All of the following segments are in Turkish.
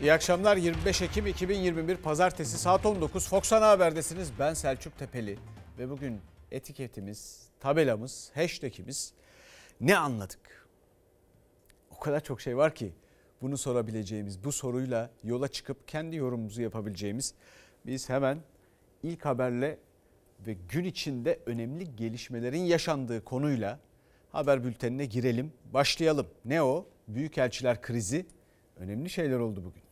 İyi akşamlar 25 Ekim 2021 Pazartesi saat 19 Fox Ana Haber'desiniz. Ben Selçuk Tepeli ve bugün etiketimiz, tabelamız, hashtagimiz ne anladık? O kadar çok şey var ki bunu sorabileceğimiz, bu soruyla yola çıkıp kendi yorumumuzu yapabileceğimiz biz hemen ilk haberle ve gün içinde önemli gelişmelerin yaşandığı konuyla haber bültenine girelim. Başlayalım. Ne o? Büyükelçiler krizi. Önemli şeyler oldu bugün.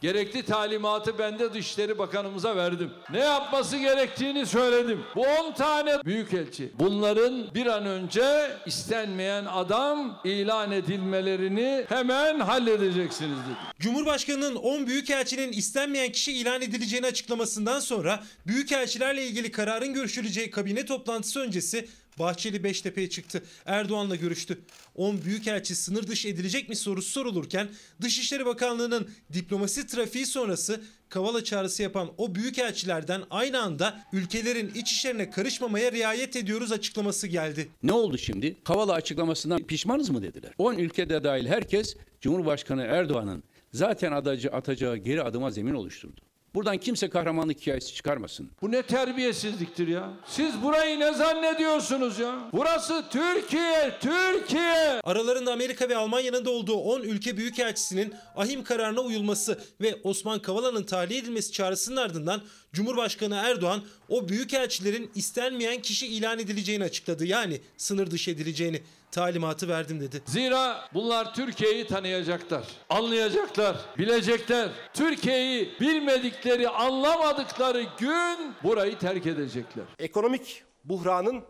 Gerekli talimatı ben de Dışişleri Bakanımıza verdim. Ne yapması gerektiğini söyledim. Bu 10 tane büyükelçi. Bunların bir an önce istenmeyen adam ilan edilmelerini hemen halledeceksiniz dedi. Cumhurbaşkanının 10 büyükelçinin istenmeyen kişi ilan edileceğini açıklamasından sonra büyükelçilerle ilgili kararın görüşüleceği kabine toplantısı öncesi Bahçeli Beştepe'ye çıktı. Erdoğan'la görüştü. 10 büyükelçi sınır dışı edilecek mi sorusu sorulurken Dışişleri Bakanlığı'nın diplomasi trafiği sonrası Kavala çağrısı yapan o büyükelçilerden aynı anda ülkelerin iç işlerine karışmamaya riayet ediyoruz açıklaması geldi. Ne oldu şimdi? Kavala açıklamasından pişmanız mı dediler. 10 ülkede dahil herkes Cumhurbaşkanı Erdoğan'ın zaten adacı atacağı geri adıma zemin oluşturdu. Buradan kimse kahramanlık hikayesi çıkarmasın. Bu ne terbiyesizliktir ya. Siz burayı ne zannediyorsunuz ya? Burası Türkiye, Türkiye. Aralarında Amerika ve Almanya'nın da olduğu 10 ülke büyükelçisinin ahim kararına uyulması ve Osman Kavala'nın tahliye edilmesi çağrısının ardından Cumhurbaşkanı Erdoğan o büyükelçilerin istenmeyen kişi ilan edileceğini açıkladı. Yani sınır dışı edileceğini talimatı verdim dedi. Zira bunlar Türkiye'yi tanıyacaklar, anlayacaklar, bilecekler. Türkiye'yi bilmedikleri, anlamadıkları gün burayı terk edecekler. Ekonomik buhranın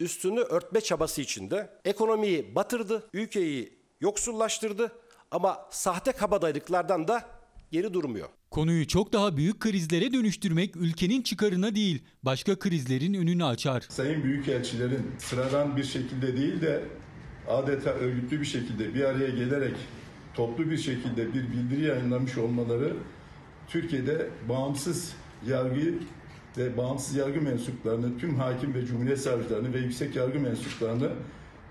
üstünü örtme çabası içinde ekonomiyi batırdı, ülkeyi yoksullaştırdı ama sahte kabadayılıklardan da geri durmuyor. Konuyu çok daha büyük krizlere dönüştürmek ülkenin çıkarına değil, başka krizlerin önünü açar. Sayın Büyükelçilerin sıradan bir şekilde değil de adeta örgütlü bir şekilde bir araya gelerek toplu bir şekilde bir bildiri yayınlamış olmaları Türkiye'de bağımsız yargı ve bağımsız yargı mensuplarını, tüm hakim ve cumhuriyet savcılarını ve yüksek yargı mensuplarını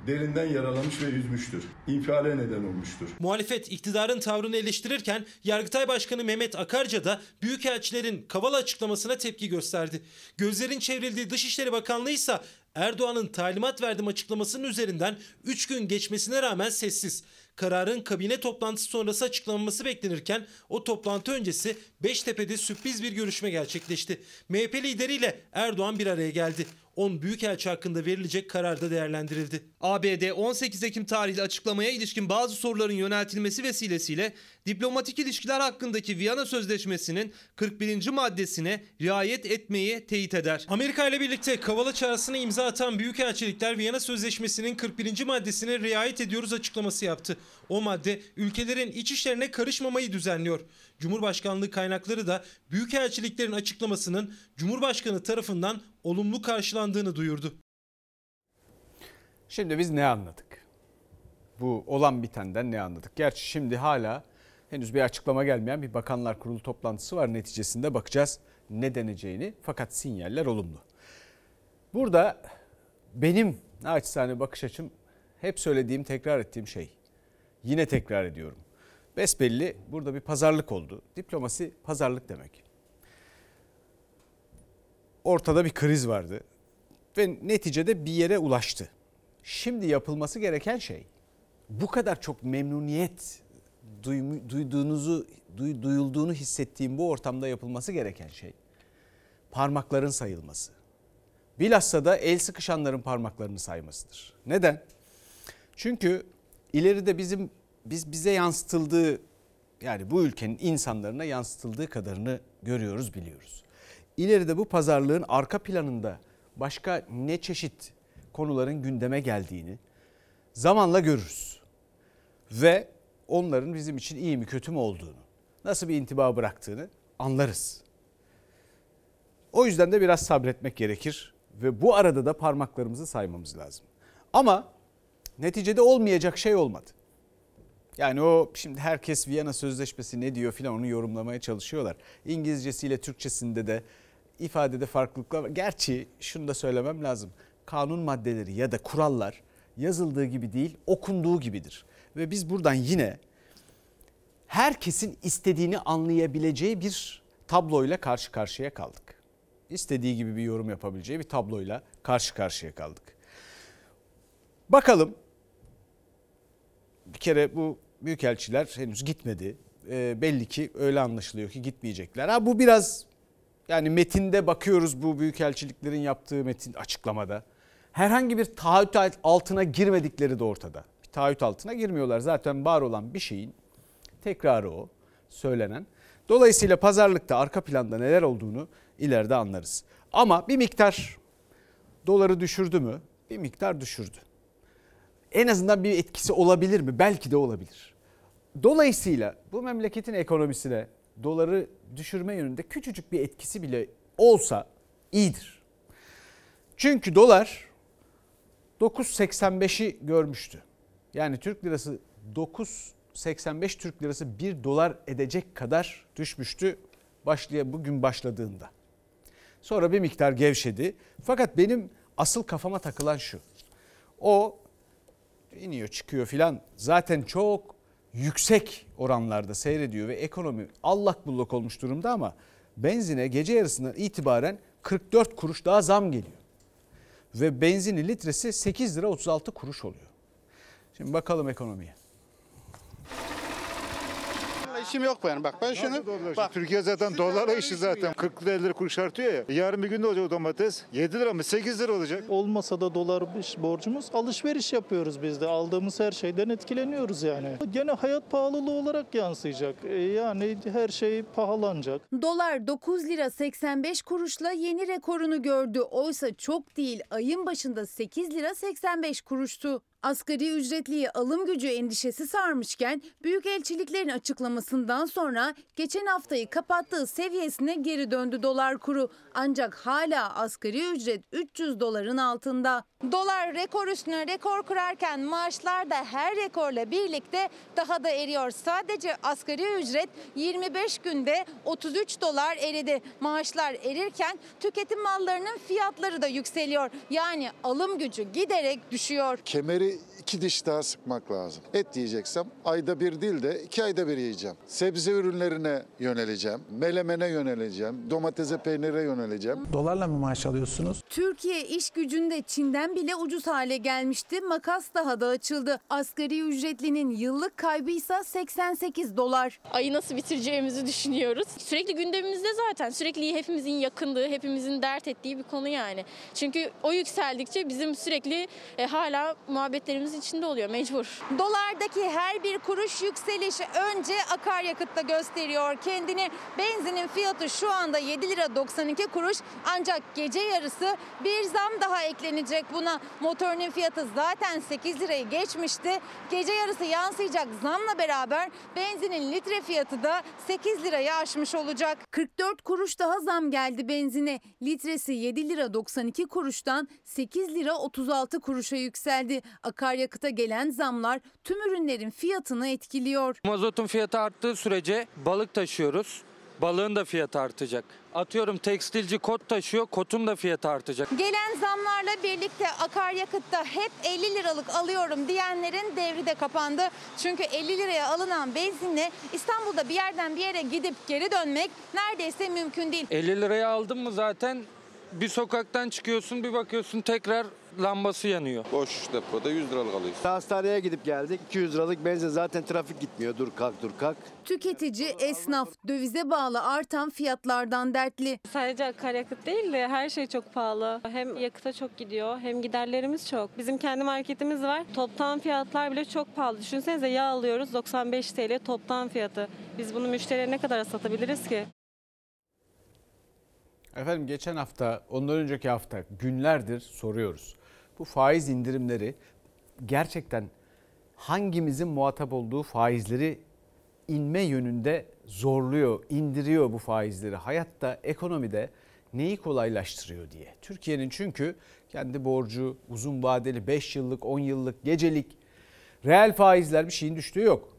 derinden yaralamış ve üzmüştür. İnfiale neden olmuştur. Muhalefet iktidarın tavrını eleştirirken Yargıtay Başkanı Mehmet Akarca da büyükelçilerin Kavala açıklamasına tepki gösterdi. Gözlerin çevrildiği Dışişleri Bakanlığı ise Erdoğan'ın talimat verdim açıklamasının üzerinden 3 gün geçmesine rağmen sessiz. Kararın kabine toplantısı sonrası açıklanması beklenirken o toplantı öncesi Beştepe'de sürpriz bir görüşme gerçekleşti. MHP lideriyle Erdoğan bir araya geldi. 10 büyükelçi hakkında verilecek karar da değerlendirildi. ABD 18 Ekim tarihli açıklamaya ilişkin bazı soruların yöneltilmesi vesilesiyle diplomatik ilişkiler hakkındaki Viyana Sözleşmesi'nin 41. maddesine riayet etmeyi teyit eder. Amerika ile birlikte Kavala çağrısına imza atan büyükelçilikler Viyana Sözleşmesi'nin 41. maddesine riayet ediyoruz açıklaması yaptı. O madde ülkelerin iç işlerine karışmamayı düzenliyor. Cumhurbaşkanlığı kaynakları da büyükelçiliklerin açıklamasının Cumhurbaşkanı tarafından olumlu karşılandığını duyurdu. Şimdi biz ne anladık? Bu olan bitenden ne anladık? Gerçi şimdi hala henüz bir açıklama gelmeyen bir bakanlar kurulu toplantısı var. Neticesinde bakacağız ne deneceğini. Fakat sinyaller olumlu. Burada benim naçizane bakış açım hep söylediğim, tekrar ettiğim şey. Yine tekrar ediyorum. Besbelli burada bir pazarlık oldu. Diplomasi pazarlık demek. Ortada bir kriz vardı ve neticede bir yere ulaştı. Şimdi yapılması gereken şey bu kadar çok memnuniyet duyduğunuzu duyulduğunu hissettiğim bu ortamda yapılması gereken şey parmakların sayılması. Bilhassa da el sıkışanların parmaklarını saymasıdır. Neden? Çünkü ileride bizim biz bize yansıtıldığı yani bu ülkenin insanlarına yansıtıldığı kadarını görüyoruz, biliyoruz. İleride bu pazarlığın arka planında başka ne çeşit konuların gündeme geldiğini zamanla görürüz. Ve onların bizim için iyi mi kötü mü olduğunu, nasıl bir intiba bıraktığını anlarız. O yüzden de biraz sabretmek gerekir ve bu arada da parmaklarımızı saymamız lazım. Ama neticede olmayacak şey olmadı. Yani o şimdi herkes Viyana Sözleşmesi ne diyor filan onu yorumlamaya çalışıyorlar. İngilizcesiyle Türkçesinde de ifadede farklılıklar var. Gerçi şunu da söylemem lazım. Kanun maddeleri ya da kurallar yazıldığı gibi değil okunduğu gibidir. Ve biz buradan yine herkesin istediğini anlayabileceği bir tabloyla karşı karşıya kaldık. İstediği gibi bir yorum yapabileceği bir tabloyla karşı karşıya kaldık. Bakalım bir kere bu büyükelçiler henüz gitmedi. E, belli ki öyle anlaşılıyor ki gitmeyecekler. Ha bu biraz yani metinde bakıyoruz bu büyükelçiliklerin yaptığı metin açıklamada. Herhangi bir taahhüt altına girmedikleri de ortada. Bir taahhüt altına girmiyorlar. Zaten var olan bir şeyin tekrarı o söylenen. Dolayısıyla pazarlıkta arka planda neler olduğunu ileride anlarız. Ama bir miktar doları düşürdü mü? Bir miktar düşürdü. En azından bir etkisi olabilir mi? Belki de olabilir. Dolayısıyla bu memleketin ekonomisine doları düşürme yönünde küçücük bir etkisi bile olsa iyidir. Çünkü dolar 9.85'i görmüştü. Yani Türk lirası 9.85 Türk lirası 1 dolar edecek kadar düşmüştü başlaya bugün başladığında. Sonra bir miktar gevşedi. Fakat benim asıl kafama takılan şu. O iniyor çıkıyor filan zaten çok yüksek oranlarda seyrediyor ve ekonomi allak bullak olmuş durumda ama benzine gece yarısından itibaren 44 kuruş daha zam geliyor. Ve benzinin litresi 8 lira 36 kuruş oluyor. Şimdi bakalım ekonomiye. İşim yok benim. Bak ben şunu bak Türkiye zaten dolarla işi zaten 40 lira 50 lira kuruş artıyor ya. Yarın bir gün ne olacak o domates? 7 lira mı 8 lira olacak. Olmasa da dolar borcumuz alışveriş yapıyoruz biz de. Aldığımız her şeyden etkileniyoruz yani. Gene hayat pahalılığı olarak yansıyacak. E, Yani her şey pahalanacak. Dolar 9 lira 85 kuruşla yeni rekorunu gördü. Oysa çok değil ayın başında 8 lira 85 kuruştu. Asgari ücretliye alım gücü endişesi sarmışken büyükelçiliklerin açıklamasından sonra geçen haftayı kapattığı seviyesine geri döndü dolar kuru. Ancak hala asgari ücret 300 doların altında. Dolar rekor üstüne rekor kurarken maaşlar da her rekorla birlikte daha da eriyor. Sadece asgari ücret 25 günde 33 dolar eridi. Maaşlar erirken tüketim mallarının fiyatları da yükseliyor. Yani alım gücü giderek düşüyor. kemeri iki diş daha sıkmak lazım. Et yiyeceksem ayda bir değil de iki ayda bir yiyeceğim. Sebze ürünlerine yöneleceğim. Melemene yöneleceğim. Domatese peynire yöneleceğim. Dolarla mı maaş alıyorsunuz? Türkiye iş gücünde Çin'den bile ucuz hale gelmişti. Makas daha da açıldı. Asgari ücretlinin yıllık kaybıysa 88 dolar. ayı nasıl bitireceğimizi düşünüyoruz. Sürekli gündemimizde zaten sürekli hepimizin yakındığı, hepimizin dert ettiği bir konu yani. Çünkü o yükseldikçe bizim sürekli e, hala muhabbetlerimiz içinde oluyor mecbur. Dolardaki her bir kuruş yükseliş önce akaryakıtta gösteriyor kendini. Benzinin fiyatı şu anda 7 lira 92 kuruş ancak gece yarısı bir zam daha eklenecek buna. Motorunun fiyatı zaten 8 lirayı geçmişti. Gece yarısı yansıyacak zamla beraber benzinin litre fiyatı da 8 lirayı aşmış olacak. 44 kuruş daha zam geldi benzine. Litresi 7 lira 92 kuruştan 8 lira 36 kuruşa yükseldi. Akaryakıta gelen zamlar tüm ürünlerin fiyatını etkiliyor. Mazotun fiyatı arttığı sürece balık taşıyoruz. Balığın da fiyatı artacak. Atıyorum tekstilci kot taşıyor, kotun da fiyatı artacak. Gelen zamlarla birlikte akaryakıtta hep 50 liralık alıyorum diyenlerin devri de kapandı. Çünkü 50 liraya alınan benzinle İstanbul'da bir yerden bir yere gidip geri dönmek neredeyse mümkün değil. 50 liraya aldın mı zaten bir sokaktan çıkıyorsun bir bakıyorsun tekrar lambası yanıyor. Boş depoda 100 liralık alıyorsun. Hastaneye gidip geldik. 200 liralık benzin zaten trafik gitmiyor. Dur kalk dur kalk. Tüketici, esnaf dövize bağlı artan fiyatlardan dertli. Sadece akaryakıt değil de her şey çok pahalı. Hem yakıta çok gidiyor hem giderlerimiz çok. Bizim kendi marketimiz var. Toptan fiyatlar bile çok pahalı. Düşünsenize yağ alıyoruz 95 TL toptan fiyatı. Biz bunu müşteriye ne kadar satabiliriz ki? Efendim geçen hafta, ondan önceki hafta günlerdir soruyoruz. Bu faiz indirimleri gerçekten hangimizin muhatap olduğu faizleri inme yönünde zorluyor, indiriyor bu faizleri. Hayatta, ekonomide neyi kolaylaştırıyor diye. Türkiye'nin çünkü kendi borcu, uzun vadeli 5 yıllık, 10 yıllık, gecelik reel faizler bir şeyin düştüğü yok.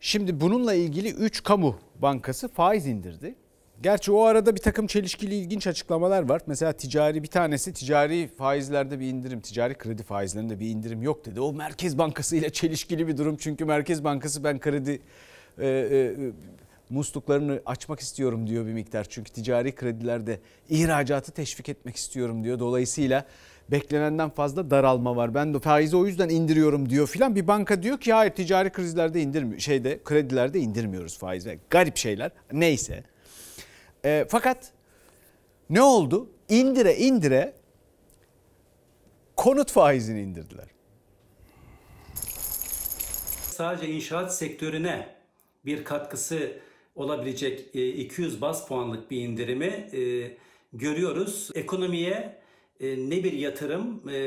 Şimdi bununla ilgili 3 kamu bankası faiz indirdi Gerçi o arada bir takım çelişkili ilginç açıklamalar var. Mesela ticari bir tanesi ticari faizlerde bir indirim, ticari kredi faizlerinde bir indirim yok dedi. O Merkez Bankası ile çelişkili bir durum. Çünkü Merkez Bankası ben kredi e, e, musluklarını açmak istiyorum diyor bir miktar. Çünkü ticari kredilerde ihracatı teşvik etmek istiyorum diyor. Dolayısıyla beklenenden fazla daralma var. Ben de faizi o yüzden indiriyorum diyor filan. Bir banka diyor ki hayır ticari krizlerde indirmiyor. Şeyde kredilerde indirmiyoruz faizi. Garip şeyler. Neyse. E, fakat ne oldu? İndire indire konut faizini indirdiler. Sadece inşaat sektörüne bir katkısı olabilecek 200 bas puanlık bir indirimi e, görüyoruz. Ekonomiye e, ne bir yatırım e,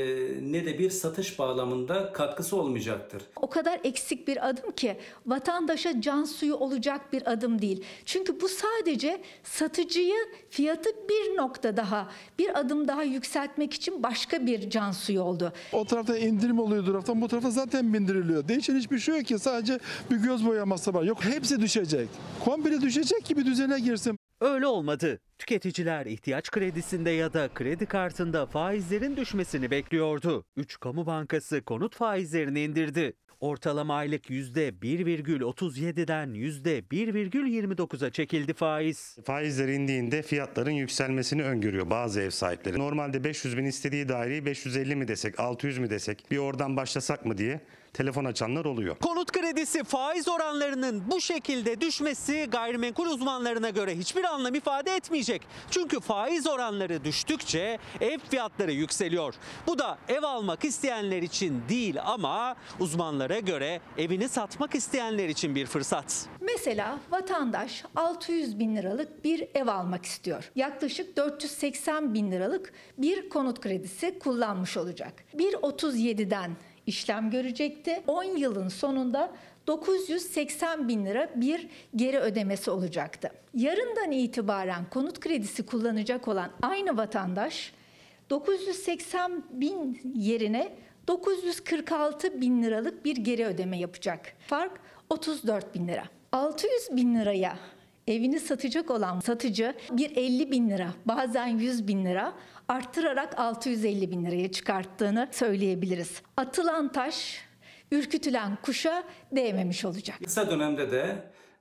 ne de bir satış bağlamında katkısı olmayacaktır. O kadar eksik bir adım ki vatandaşa can suyu olacak bir adım değil. Çünkü bu sadece satıcıyı fiyatı bir nokta daha, bir adım daha yükseltmek için başka bir can suyu oldu. O tarafta indirim oluyor taraftan bu tarafa zaten bindiriliyor. Değişen hiçbir şey yok ki sadece bir göz boyaması var. Yok hepsi düşecek. Komple düşecek ki bir düzene girsin. Öyle olmadı. Tüketiciler ihtiyaç kredisinde ya da kredi kartında faizlerin düşmesini bekliyordu. 3 kamu bankası konut faizlerini indirdi. Ortalama aylık %1,37'den %1,29'a çekildi faiz. Faizler indiğinde fiyatların yükselmesini öngörüyor bazı ev sahipleri. Normalde 500 bin istediği daireyi 550 mi desek 600 mi desek bir oradan başlasak mı diye telefon açanlar oluyor. Konut kredisi faiz oranlarının bu şekilde düşmesi gayrimenkul uzmanlarına göre hiçbir anlam ifade etmeyecek. Çünkü faiz oranları düştükçe ev fiyatları yükseliyor. Bu da ev almak isteyenler için değil ama uzmanlara göre evini satmak isteyenler için bir fırsat. Mesela vatandaş 600 bin liralık bir ev almak istiyor. Yaklaşık 480 bin liralık bir konut kredisi kullanmış olacak. 1.37'den işlem görecekti. 10 yılın sonunda 980 bin lira bir geri ödemesi olacaktı. Yarından itibaren konut kredisi kullanacak olan aynı vatandaş 980 bin yerine 946 bin liralık bir geri ödeme yapacak. Fark 34 bin lira. 600 bin liraya evini satacak olan satıcı bir 50 bin lira bazen 100 bin lira arttırarak 650 bin liraya çıkarttığını söyleyebiliriz. Atılan taş ürkütülen kuşa değmemiş olacak. Kısa dönemde de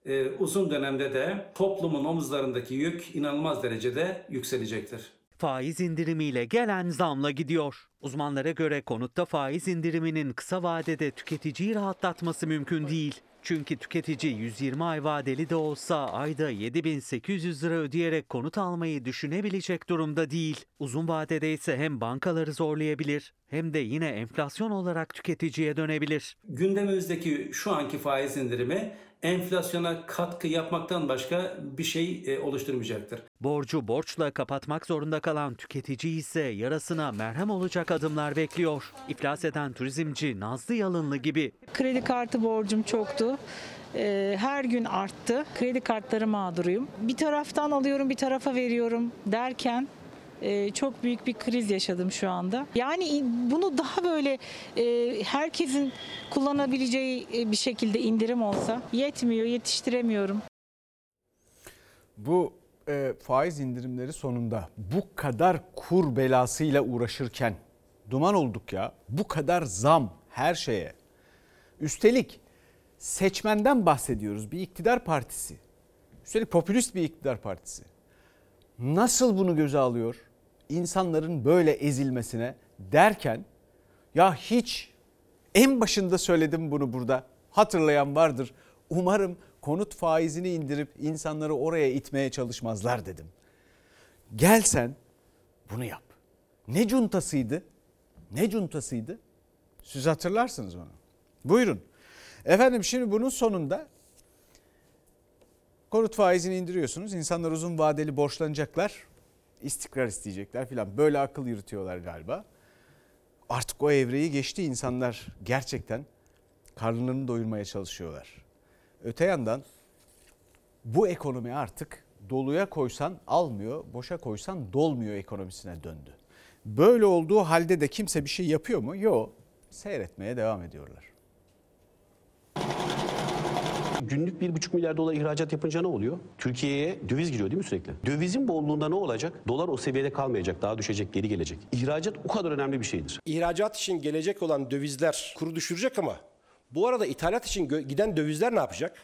e, uzun dönemde de toplumun omuzlarındaki yük inanılmaz derecede yükselecektir. Faiz indirimiyle gelen zamla gidiyor. Uzmanlara göre konutta faiz indiriminin kısa vadede tüketiciyi rahatlatması mümkün değil. Çünkü tüketici 120 ay vadeli de olsa ayda 7800 lira ödeyerek konut almayı düşünebilecek durumda değil. Uzun vadede ise hem bankaları zorlayabilir hem de yine enflasyon olarak tüketiciye dönebilir. Gündemimizdeki şu anki faiz indirimi enflasyona katkı yapmaktan başka bir şey e, oluşturmayacaktır. Borcu borçla kapatmak zorunda kalan tüketici ise yarasına merhem olacak adımlar bekliyor. İflas eden turizmci Nazlı Yalınlı gibi. Kredi kartı borcum çoktu. Ee, Her gün arttı. Kredi kartları mağduruyum. Bir taraftan alıyorum bir tarafa veriyorum derken çok büyük bir kriz yaşadım şu anda. Yani bunu daha böyle e, herkesin kullanabileceği e, bir şekilde indirim olsa yetmiyor, yetiştiremiyorum. Bu e, faiz indirimleri sonunda bu kadar kur belasıyla uğraşırken duman olduk ya. Bu kadar zam her şeye. Üstelik seçmenden bahsediyoruz. Bir iktidar partisi. Üstelik popülist bir iktidar partisi. Nasıl bunu göze alıyor? İnsanların böyle ezilmesine derken ya hiç en başında söyledim bunu burada. Hatırlayan vardır. Umarım konut faizini indirip insanları oraya itmeye çalışmazlar dedim. Gel sen bunu yap. Ne cuntasıydı? Ne cuntasıydı? Siz hatırlarsınız onu. Buyurun. Efendim şimdi bunun sonunda konut faizini indiriyorsunuz. İnsanlar uzun vadeli borçlanacaklar. istikrar isteyecekler filan. Böyle akıl yürütüyorlar galiba. Artık o evreyi geçti insanlar gerçekten karnlarını doyurmaya çalışıyorlar. Öte yandan bu ekonomi artık doluya koysan almıyor, boşa koysan dolmuyor ekonomisine döndü. Böyle olduğu halde de kimse bir şey yapıyor mu? Yok. Seyretmeye devam ediyorlar. Günlük 1,5 milyar dolar ihracat yapınca ne oluyor? Türkiye'ye döviz giriyor değil mi sürekli? Dövizin bolluğunda ne olacak? Dolar o seviyede kalmayacak, daha düşecek, geri gelecek. İhracat o kadar önemli bir şeydir. İhracat için gelecek olan dövizler kuru düşürecek ama bu arada ithalat için giden dövizler ne yapacak?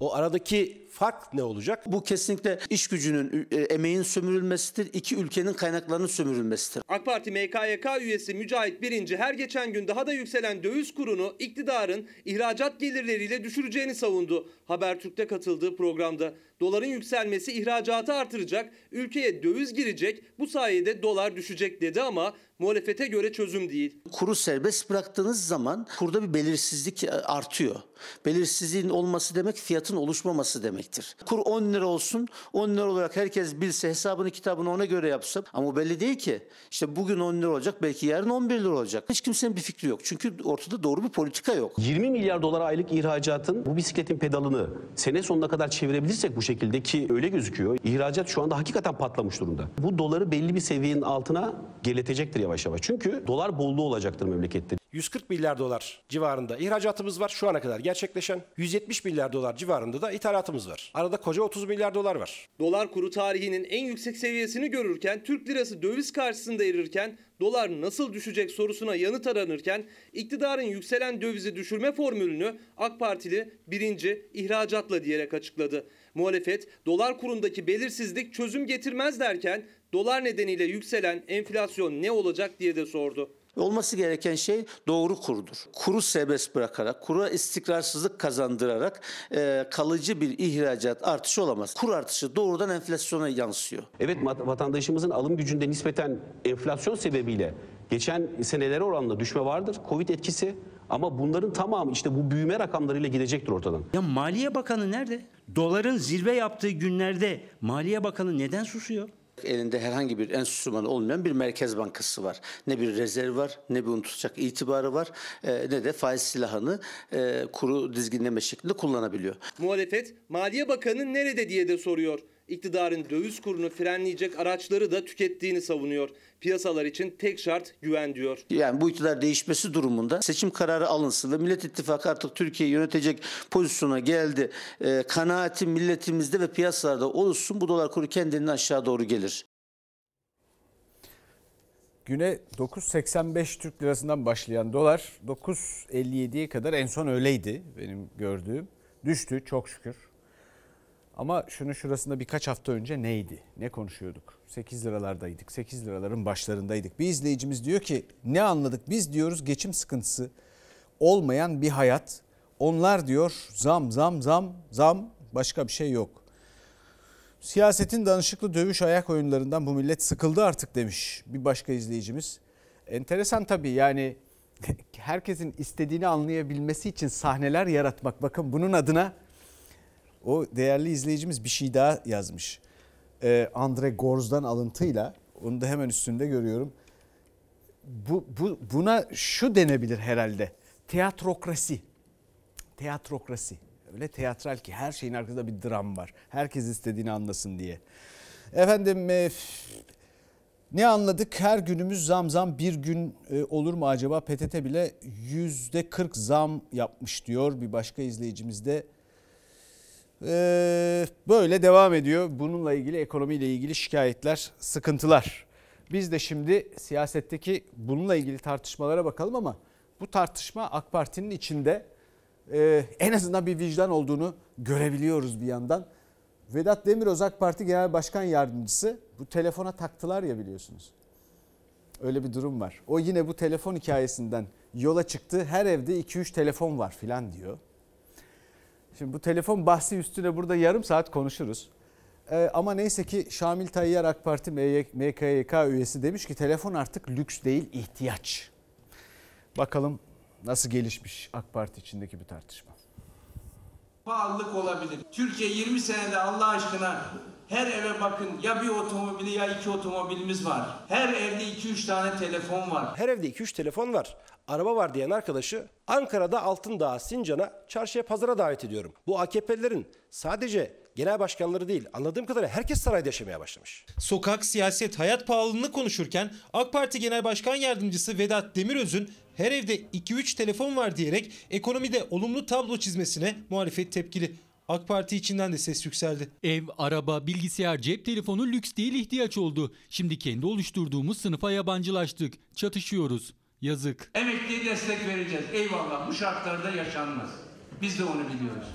O aradaki fark ne olacak? Bu kesinlikle iş gücünün, e, emeğin sömürülmesidir. iki ülkenin kaynaklarının sömürülmesidir. AK Parti MKYK üyesi Mücahit Birinci her geçen gün daha da yükselen döviz kurunu iktidarın ihracat gelirleriyle düşüreceğini savundu. Habertürk'te katıldığı programda doların yükselmesi ihracatı artıracak, ülkeye döviz girecek, bu sayede dolar düşecek dedi ama muhalefete göre çözüm değil. Kuru serbest bıraktığınız zaman kurda bir belirsizlik e, artıyor. Belirsizliğin olması demek fiyatın oluşmaması demektir. Kur 10 lira olsun, 10 lira olarak herkes bilse hesabını kitabını ona göre yapsa ama o belli değil ki. İşte bugün 10 lira olacak belki yarın 11 lira olacak. Hiç kimsenin bir fikri yok. Çünkü ortada doğru bir politika yok. 20 milyar dolar aylık ihracatın bu bisikletin pedalını sene sonuna kadar çevirebilirsek bu şekilde ki öyle gözüküyor. İhracat şu anda hakikaten patlamış durumda. Bu doları belli bir seviyenin altına geletecektir yavaş yavaş. Çünkü dolar bolluğu olacaktır memlekette. 140 milyar dolar civarında ihracatımız var şu ana kadar gerçekleşen. 170 milyar dolar civarında da ithalatımız var. Arada koca 30 milyar dolar var. Dolar kuru tarihinin en yüksek seviyesini görürken Türk lirası döviz karşısında erirken dolar nasıl düşecek sorusuna yanıt aranırken iktidarın yükselen dövizi düşürme formülünü AK Partili birinci ihracatla diyerek açıkladı. Muhalefet dolar kurundaki belirsizlik çözüm getirmez derken dolar nedeniyle yükselen enflasyon ne olacak diye de sordu. Olması gereken şey doğru kurdur. Kuru serbest bırakarak, kura istikrarsızlık kazandırarak e, kalıcı bir ihracat artışı olamaz. Kur artışı doğrudan enflasyona yansıyor. Evet vat- vatandaşımızın alım gücünde nispeten enflasyon sebebiyle geçen senelere oranla düşme vardır. Covid etkisi ama bunların tamamı işte bu büyüme rakamlarıyla gidecektir ortadan. Ya Maliye Bakanı nerede? Doların zirve yaptığı günlerde Maliye Bakanı neden susuyor? Elinde herhangi bir enstrüman olmayan bir merkez bankası var. Ne bir rezerv var, ne bir unutacak itibarı var, e, ne de faiz silahını e, kuru dizginleme şeklinde kullanabiliyor. Muhalefet Maliye Bakanı nerede diye de soruyor. İktidarın döviz kurunu frenleyecek araçları da tükettiğini savunuyor. Piyasalar için tek şart güven diyor. Yani bu iktidar değişmesi durumunda seçim kararı alınsın ve Millet İttifakı artık Türkiye'yi yönetecek pozisyona geldi. E, kanaati milletimizde ve piyasalarda oluşsun bu dolar kuru kendini aşağı doğru gelir. Güne 9.85 Türk lirasından başlayan dolar 9.57'ye kadar en son öyleydi benim gördüğüm. Düştü çok şükür. Ama şunun şurasında birkaç hafta önce neydi? Ne konuşuyorduk? 8 liralardaydık. 8 liraların başlarındaydık. Bir izleyicimiz diyor ki ne anladık? Biz diyoruz geçim sıkıntısı olmayan bir hayat. Onlar diyor zam zam zam zam başka bir şey yok. Siyasetin danışıklı dövüş ayak oyunlarından bu millet sıkıldı artık demiş bir başka izleyicimiz. Enteresan tabii yani herkesin istediğini anlayabilmesi için sahneler yaratmak. Bakın bunun adına o değerli izleyicimiz bir şey daha yazmış. Ee, Andre Gorz'dan alıntıyla onu da hemen üstünde görüyorum. Bu, bu buna şu denebilir herhalde. Teatrokrasi. Teatrokrasi. Öyle teatral ki her şeyin arkasında bir dram var. Herkes istediğini anlasın diye. Efendim e, ne anladık? Her günümüz zam zam bir gün e, olur mu acaba? PTT bile yüzde 40 zam yapmış diyor bir başka izleyicimiz de. Ee, böyle devam ediyor. Bununla ilgili ekonomiyle ilgili şikayetler, sıkıntılar. Biz de şimdi siyasetteki bununla ilgili tartışmalara bakalım ama bu tartışma AK Parti'nin içinde e, en azından bir vicdan olduğunu görebiliyoruz bir yandan. Vedat Demiröz AK Parti Genel Başkan Yardımcısı bu telefona taktılar ya biliyorsunuz. Öyle bir durum var. O yine bu telefon hikayesinden yola çıktı. Her evde 2-3 telefon var filan diyor. Şimdi bu telefon bahsi üstüne burada yarım saat konuşuruz. Ee, ama neyse ki Şamil Tayyar AK Parti MKYK üyesi demiş ki telefon artık lüks değil ihtiyaç. Bakalım nasıl gelişmiş AK Parti içindeki bir tartışma. Pahalılık olabilir. Türkiye 20 senede Allah aşkına her eve bakın ya bir otomobili ya iki otomobilimiz var. Her evde 2-3 tane telefon var. Her evde 2-3 telefon var. Araba var diyen arkadaşı Ankara'da Altındağ, Sincan'a, çarşıya, pazara davet ediyorum. Bu AKP'lilerin sadece genel başkanları değil anladığım kadarıyla herkes sarayda yaşamaya başlamış. Sokak, siyaset, hayat pahalılığını konuşurken AK Parti Genel Başkan Yardımcısı Vedat Demiröz'ün her evde 2-3 telefon var diyerek ekonomide olumlu tablo çizmesine muhalefet tepkili. AK Parti içinden de ses yükseldi. Ev, araba, bilgisayar, cep telefonu lüks değil ihtiyaç oldu. Şimdi kendi oluşturduğumuz sınıfa yabancılaştık. Çatışıyoruz. Yazık. Emekliye destek vereceğiz. Eyvallah bu şartlarda yaşanmaz. Biz de onu biliyoruz.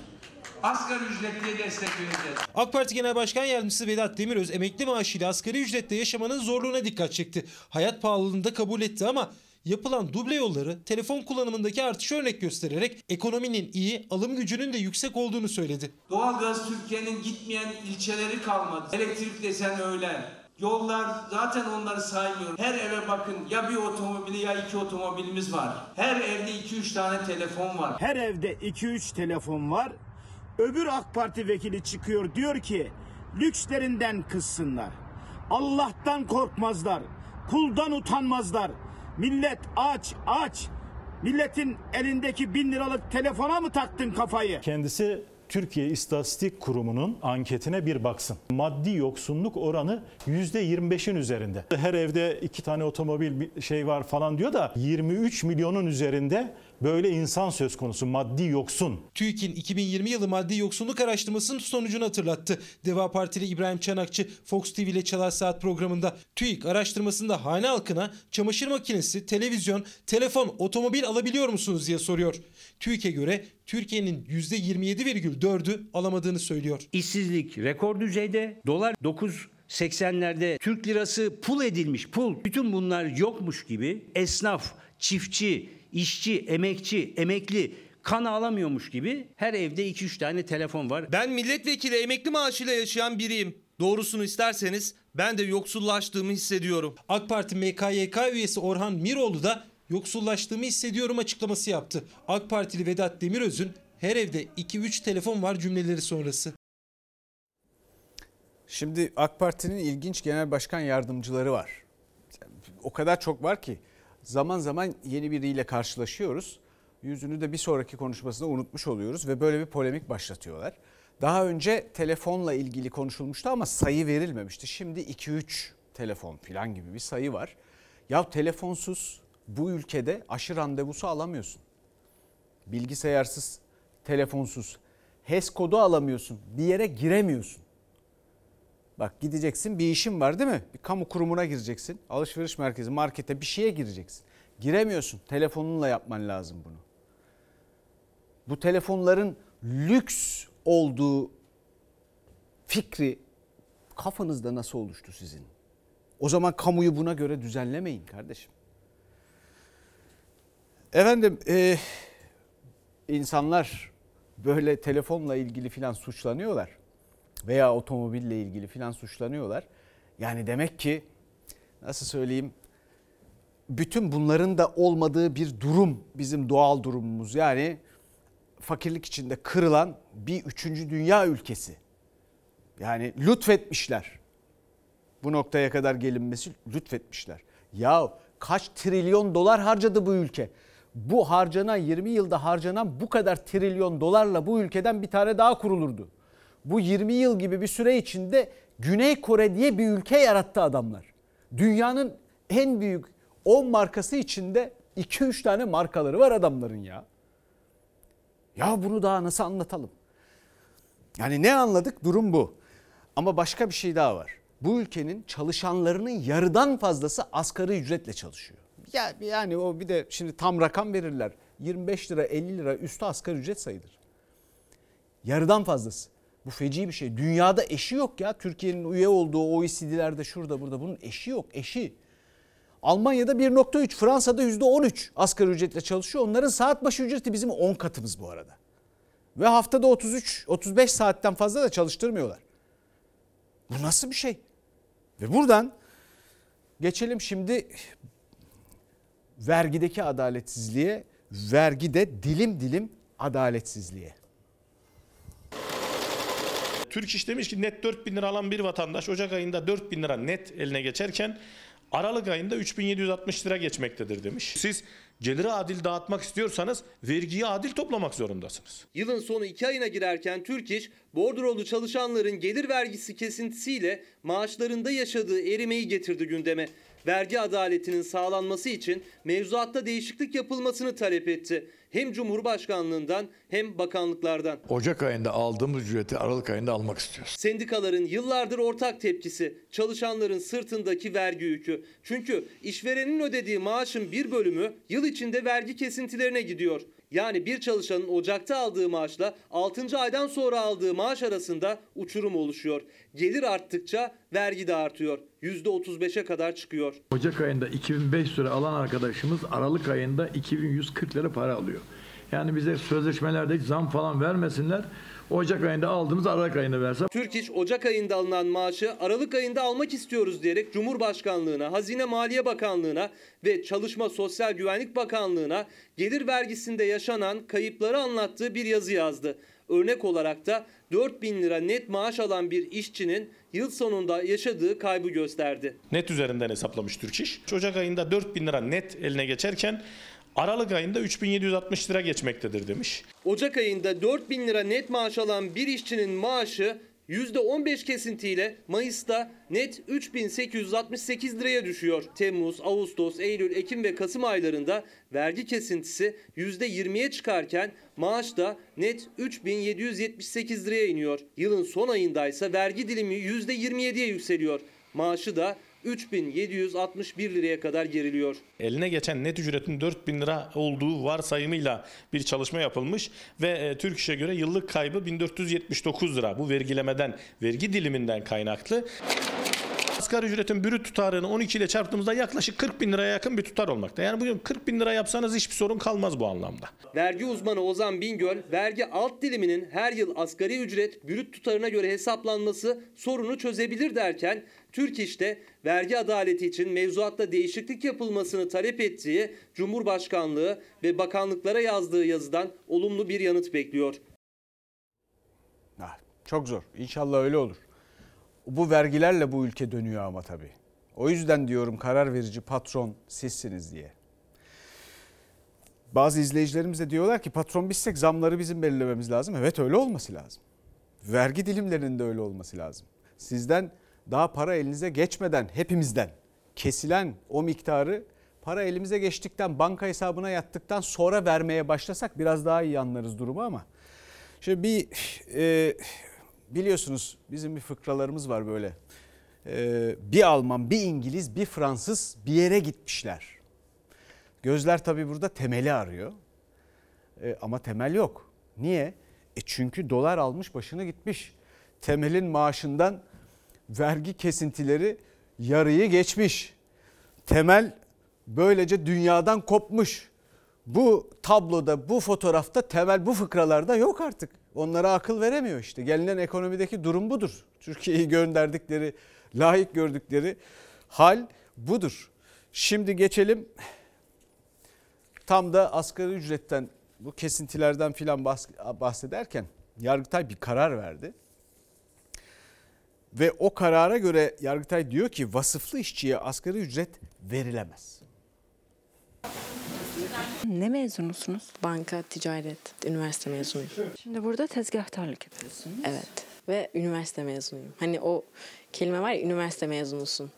Asgari ücretliye destek vereceğiz. AK Parti Genel Başkan Yardımcısı Vedat Demiröz emekli maaşıyla asgari ücretle yaşamanın zorluğuna dikkat çekti. Hayat pahalılığını da kabul etti ama yapılan duble yolları telefon kullanımındaki artışı örnek göstererek ekonominin iyi, alım gücünün de yüksek olduğunu söyledi. Doğalgaz Türkiye'nin gitmeyen ilçeleri kalmadı. Elektrik desen öyle. Yollar zaten onları saymıyorum. Her eve bakın ya bir otomobili ya iki otomobilimiz var. Her evde iki üç tane telefon var. Her evde 2-3 telefon var. Öbür AK Parti vekili çıkıyor diyor ki lükslerinden kızsınlar. Allah'tan korkmazlar. Kuldan utanmazlar. Millet aç aç. Milletin elindeki bin liralık telefona mı taktın kafayı? Kendisi Türkiye İstatistik Kurumu'nun anketine bir baksın. Maddi yoksunluk oranı %25'in üzerinde. Her evde iki tane otomobil şey var falan diyor da 23 milyonun üzerinde böyle insan söz konusu maddi yoksun. TÜİK'in 2020 yılı maddi yoksulluk araştırmasının sonucunu hatırlattı. Deva Partili İbrahim Çanakçı Fox TV ile Çalar Saat programında TÜİK araştırmasında hane halkına çamaşır makinesi, televizyon, telefon, otomobil alabiliyor musunuz diye soruyor. TÜİK'e göre Türkiye'nin %27,4'ü alamadığını söylüyor. İşsizlik rekor düzeyde. Dolar 9.80'lerde Türk lirası pul edilmiş pul. Bütün bunlar yokmuş gibi esnaf, çiftçi, işçi, emekçi, emekli kan ağlamıyormuş gibi her evde 2-3 tane telefon var. Ben milletvekili emekli maaşıyla yaşayan biriyim. Doğrusunu isterseniz ben de yoksullaştığımı hissediyorum. AK Parti MKYK üyesi Orhan Miroğlu da yoksullaştığımı hissediyorum açıklaması yaptı. AK Partili Vedat Demiröz'ün her evde 2-3 telefon var cümleleri sonrası. Şimdi AK Parti'nin ilginç genel başkan yardımcıları var. O kadar çok var ki zaman zaman yeni biriyle karşılaşıyoruz. Yüzünü de bir sonraki konuşmasında unutmuş oluyoruz ve böyle bir polemik başlatıyorlar. Daha önce telefonla ilgili konuşulmuştu ama sayı verilmemişti. Şimdi 2-3 telefon falan gibi bir sayı var. Ya telefonsuz bu ülkede aşı randevusu alamıyorsun. Bilgisayarsız, telefonsuz, HES kodu alamıyorsun. Bir yere giremiyorsun. Bak gideceksin bir işin var değil mi? Bir kamu kurumuna gireceksin. Alışveriş merkezi, markete bir şeye gireceksin. Giremiyorsun. Telefonunla yapman lazım bunu. Bu telefonların lüks olduğu fikri kafanızda nasıl oluştu sizin? O zaman kamuyu buna göre düzenlemeyin kardeşim. Efendim e, insanlar böyle telefonla ilgili filan suçlanıyorlar veya otomobille ilgili filan suçlanıyorlar. Yani demek ki nasıl söyleyeyim bütün bunların da olmadığı bir durum bizim doğal durumumuz. Yani fakirlik içinde kırılan bir üçüncü dünya ülkesi. Yani lütfetmişler. Bu noktaya kadar gelinmesi lütfetmişler. Ya kaç trilyon dolar harcadı bu ülke? Bu harcanan 20 yılda harcanan bu kadar trilyon dolarla bu ülkeden bir tane daha kurulurdu. Bu 20 yıl gibi bir süre içinde Güney Kore diye bir ülke yarattı adamlar. Dünyanın en büyük 10 markası içinde 2-3 tane markaları var adamların ya. Ya bunu daha nasıl anlatalım? Yani ne anladık? Durum bu. Ama başka bir şey daha var. Bu ülkenin çalışanlarının yarıdan fazlası asgari ücretle çalışıyor. Ya yani o bir de şimdi tam rakam verirler. 25 lira 50 lira üstü asgari ücret sayılır. Yarıdan fazlası. Bu feci bir şey. Dünyada eşi yok ya. Türkiye'nin üye olduğu OECD'lerde şurada burada bunun eşi yok. Eşi. Almanya'da 1.3, Fransa'da %13 asgari ücretle çalışıyor. Onların saat başı ücreti bizim 10 katımız bu arada. Ve haftada 33, 35 saatten fazla da çalıştırmıyorlar. Bu nasıl bir şey? Ve buradan geçelim şimdi vergideki adaletsizliğe, vergide dilim dilim adaletsizliğe. Türk İş demiş ki net 4 bin lira alan bir vatandaş Ocak ayında 4 bin lira net eline geçerken Aralık ayında 3760 lira geçmektedir demiş. Siz Geliri adil dağıtmak istiyorsanız vergiyi adil toplamak zorundasınız. Yılın sonu 2 ayına girerken Türk İş, bordrolu çalışanların gelir vergisi kesintisiyle maaşlarında yaşadığı erimeyi getirdi gündeme. Vergi adaletinin sağlanması için mevzuatta değişiklik yapılmasını talep etti. Hem Cumhurbaşkanlığından hem bakanlıklardan. Ocak ayında aldığımız ücreti Aralık ayında almak istiyoruz. Sendikaların yıllardır ortak tepkisi çalışanların sırtındaki vergi yükü. Çünkü işverenin ödediği maaşın bir bölümü yıl içinde vergi kesintilerine gidiyor. Yani bir çalışanın Ocak'ta aldığı maaşla 6. aydan sonra aldığı maaş arasında uçurum oluşuyor. Gelir arttıkça vergi de artıyor. %35'e kadar çıkıyor. Ocak ayında 2500 lira alan arkadaşımız Aralık ayında 2140 lira para alıyor. Yani bize sözleşmelerde zam falan vermesinler. Ocak ayında aldığımız Aralık ayında verse. Türk İş Ocak ayında alınan maaşı Aralık ayında almak istiyoruz diyerek Cumhurbaşkanlığına, Hazine Maliye Bakanlığına ve Çalışma Sosyal Güvenlik Bakanlığına gelir vergisinde yaşanan kayıpları anlattığı bir yazı yazdı. Örnek olarak da 4 bin lira net maaş alan bir işçinin yıl sonunda yaşadığı kaybı gösterdi. Net üzerinden hesaplamış Türk İş. Ocak ayında 4 bin lira net eline geçerken Aralık ayında 3760 lira geçmektedir demiş. Ocak ayında 4 bin lira net maaş alan bir işçinin maaşı %15 kesintiyle Mayıs'ta net 3868 liraya düşüyor. Temmuz, Ağustos, Eylül, Ekim ve Kasım aylarında vergi kesintisi %20'ye çıkarken maaş da net 3778 liraya iniyor. Yılın son ayında ise vergi dilimi %27'ye yükseliyor. Maaşı da 3761 liraya kadar geriliyor. Eline geçen net ücretin 4 bin lira olduğu varsayımıyla bir çalışma yapılmış ve e, Türk İş'e göre yıllık kaybı 1479 lira. Bu vergilemeden, vergi diliminden kaynaklı. Asgari ücretin brüt tutarını 12 ile çarptığımızda yaklaşık 40 bin liraya yakın bir tutar olmakta. Yani bugün 40 bin lira yapsanız hiçbir sorun kalmaz bu anlamda. Vergi uzmanı Ozan Bingöl, vergi alt diliminin her yıl asgari ücret brüt tutarına göre hesaplanması sorunu çözebilir derken, Türk İş'te vergi adaleti için mevzuatta değişiklik yapılmasını talep ettiği Cumhurbaşkanlığı ve bakanlıklara yazdığı yazıdan olumlu bir yanıt bekliyor. Çok zor. İnşallah öyle olur. Bu vergilerle bu ülke dönüyor ama tabii. O yüzden diyorum karar verici patron sizsiniz diye. Bazı izleyicilerimiz de diyorlar ki patron bizsek zamları bizim belirlememiz lazım. Evet öyle olması lazım. Vergi dilimlerinin de öyle olması lazım. Sizden daha para elinize geçmeden hepimizden kesilen o miktarı para elimize geçtikten banka hesabına yattıktan sonra vermeye başlasak biraz daha iyi anlarız durumu ama. Şimdi bir e, biliyorsunuz bizim bir fıkralarımız var böyle. E, bir Alman, bir İngiliz, bir Fransız bir yere gitmişler. Gözler tabii burada temeli arıyor. E, ama temel yok. Niye? E çünkü dolar almış başını gitmiş. Temelin maaşından vergi kesintileri yarıyı geçmiş. Temel böylece dünyadan kopmuş. Bu tabloda, bu fotoğrafta temel bu fıkralarda yok artık. Onlara akıl veremiyor işte. Gelinen ekonomideki durum budur. Türkiye'yi gönderdikleri, layık gördükleri hal budur. Şimdi geçelim tam da asgari ücretten bu kesintilerden filan bahsederken Yargıtay bir karar verdi. Ve o karara göre Yargıtay diyor ki vasıflı işçiye asgari ücret verilemez. Ne mezunusunuz? Banka, ticaret, üniversite mezunuyum. Şimdi burada tezgahtarlık yapıyorsunuz. Evet ve üniversite mezunuyum. Hani o kelime var ya üniversite mezunusun.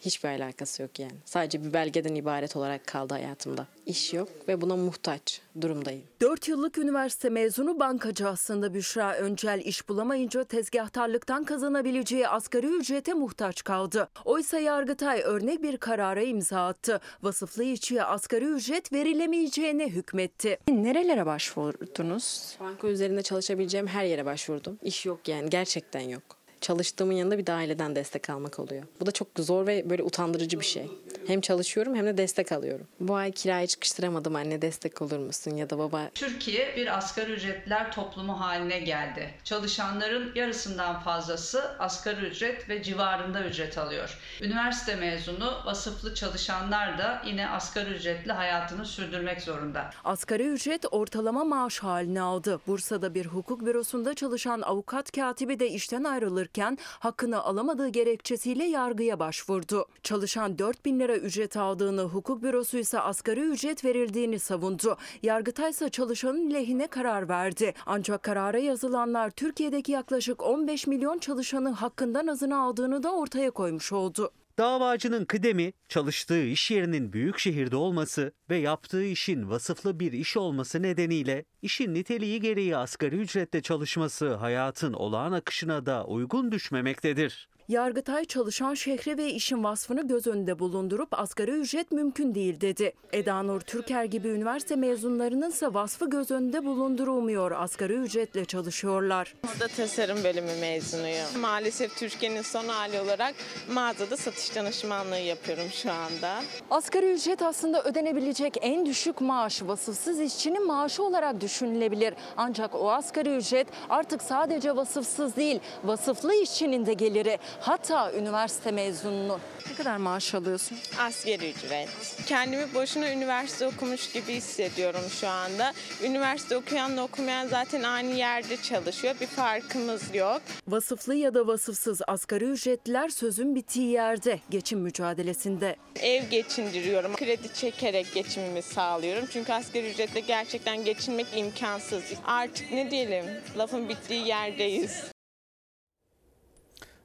Hiçbir alakası yok yani. Sadece bir belgeden ibaret olarak kaldı hayatımda. İş yok ve buna muhtaç durumdayım. 4 yıllık üniversite mezunu bankacı aslında Büşra Öncel iş bulamayınca tezgahtarlıktan kazanabileceği asgari ücrete muhtaç kaldı. Oysa Yargıtay örnek bir karara imza attı. Vasıflı işçiye asgari ücret verilemeyeceğine hükmetti. Nerelere başvurdunuz? Banka üzerinde çalışabileceğim her yere başvurdum. İş yok yani gerçekten yok çalıştığımın yanında bir de aileden destek almak oluyor. Bu da çok zor ve böyle utandırıcı bir şey. Hem çalışıyorum hem de destek alıyorum. Bu ay kirayı çıkıştıramadım anne destek olur musun ya da baba. Türkiye bir asgari ücretler toplumu haline geldi. Çalışanların yarısından fazlası asgari ücret ve civarında ücret alıyor. Üniversite mezunu vasıflı çalışanlar da yine asgari ücretli hayatını sürdürmek zorunda. Asgari ücret ortalama maaş halini aldı. Bursa'da bir hukuk bürosunda çalışan avukat katibi de işten ayrılır çalışırken hakkını alamadığı gerekçesiyle yargıya başvurdu. Çalışan 4 bin lira ücret aldığını, hukuk bürosu ise asgari ücret verildiğini savundu. Yargıtay ise çalışanın lehine karar verdi. Ancak karara yazılanlar Türkiye'deki yaklaşık 15 milyon çalışanın hakkından azını aldığını da ortaya koymuş oldu. Davacının kıdemi, çalıştığı iş yerinin büyük şehirde olması ve yaptığı işin vasıflı bir iş olması nedeniyle işin niteliği gereği asgari ücretle çalışması hayatın olağan akışına da uygun düşmemektedir. Yargıtay çalışan şehri ve işin vasfını göz önünde bulundurup asgari ücret mümkün değil dedi. Eda Nur Türker gibi üniversite mezunlarının ise vasfı göz önünde bulundurulmuyor. Asgari ücretle çalışıyorlar. Moda tasarım bölümü mezunuyum. Maalesef Türkiye'nin son hali olarak mağazada satış danışmanlığı yapıyorum şu anda. Asgari ücret aslında ödenebilecek en düşük maaş. Vasıfsız işçinin maaşı olarak düşünülebilir. Ancak o asgari ücret artık sadece vasıfsız değil, vasıflı işçinin de geliri. Hatta üniversite mezununun. Ne kadar maaş alıyorsun? Asgari ücret. Kendimi boşuna üniversite okumuş gibi hissediyorum şu anda. Üniversite okuyanla okumayan zaten aynı yerde çalışıyor. Bir farkımız yok. Vasıflı ya da vasıfsız asgari ücretliler sözün bittiği yerde geçim mücadelesinde. Ev geçindiriyorum. Kredi çekerek geçimimi sağlıyorum. Çünkü asgari ücretle gerçekten geçinmek imkansız. Artık ne diyelim lafın bittiği yerdeyiz.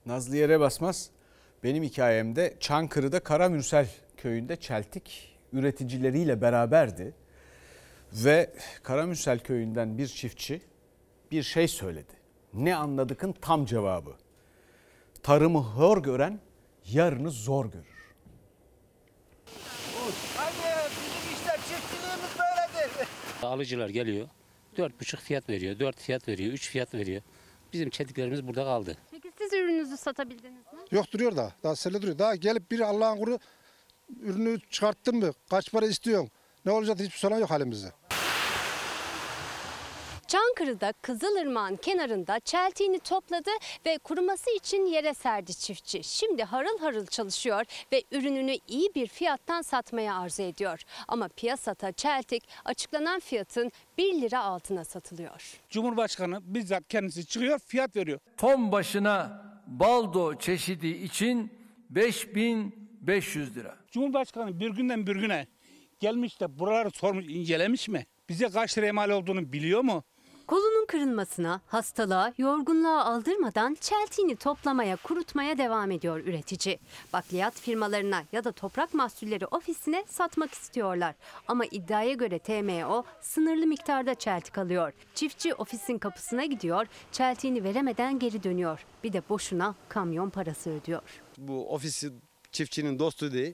Nazlı Yere Basmaz benim hikayemde Çankırı'da Karamürsel köyünde çeltik üreticileriyle beraberdi. Ve Karamürsel köyünden bir çiftçi bir şey söyledi. Ne anladıkın tam cevabı. Tarımı hor gören yarını zor görür. Anne bizim işte çiftçiliğimiz böyledir. Alıcılar geliyor. Dört buçuk fiyat veriyor, dört fiyat veriyor, üç fiyat veriyor. Bizim çetiklerimiz burada kaldı. Ürününüzü satabildiniz mi? Yok duruyor da. Daha selle duruyor. Daha gelip bir Allah'ın kuru ürünü çıkarttın mı? Kaç para istiyorsun? Ne olacak hiçbir sorun yok halimizde. Çankırı'da Kızılırmak'ın kenarında çeltiğini topladı ve kuruması için yere serdi çiftçi. Şimdi harıl harıl çalışıyor ve ürününü iyi bir fiyattan satmaya arzu ediyor. Ama piyasada çeltik açıklanan fiyatın 1 lira altına satılıyor. Cumhurbaşkanı bizzat kendisi çıkıyor fiyat veriyor. Ton başına baldo çeşidi için 5500 lira. Cumhurbaşkanı bir günden bir güne gelmiş de buraları sormuş incelemiş mi? Bize kaç liraya mal olduğunu biliyor mu? Kolunun kırılmasına, hastalığa, yorgunluğa aldırmadan çeltiğini toplamaya, kurutmaya devam ediyor üretici. Bakliyat firmalarına ya da toprak mahsulleri ofisine satmak istiyorlar. Ama iddiaya göre TMO sınırlı miktarda çeltik alıyor. Çiftçi ofisin kapısına gidiyor, çeltiğini veremeden geri dönüyor. Bir de boşuna kamyon parası ödüyor. Bu ofisi çiftçinin dostu değil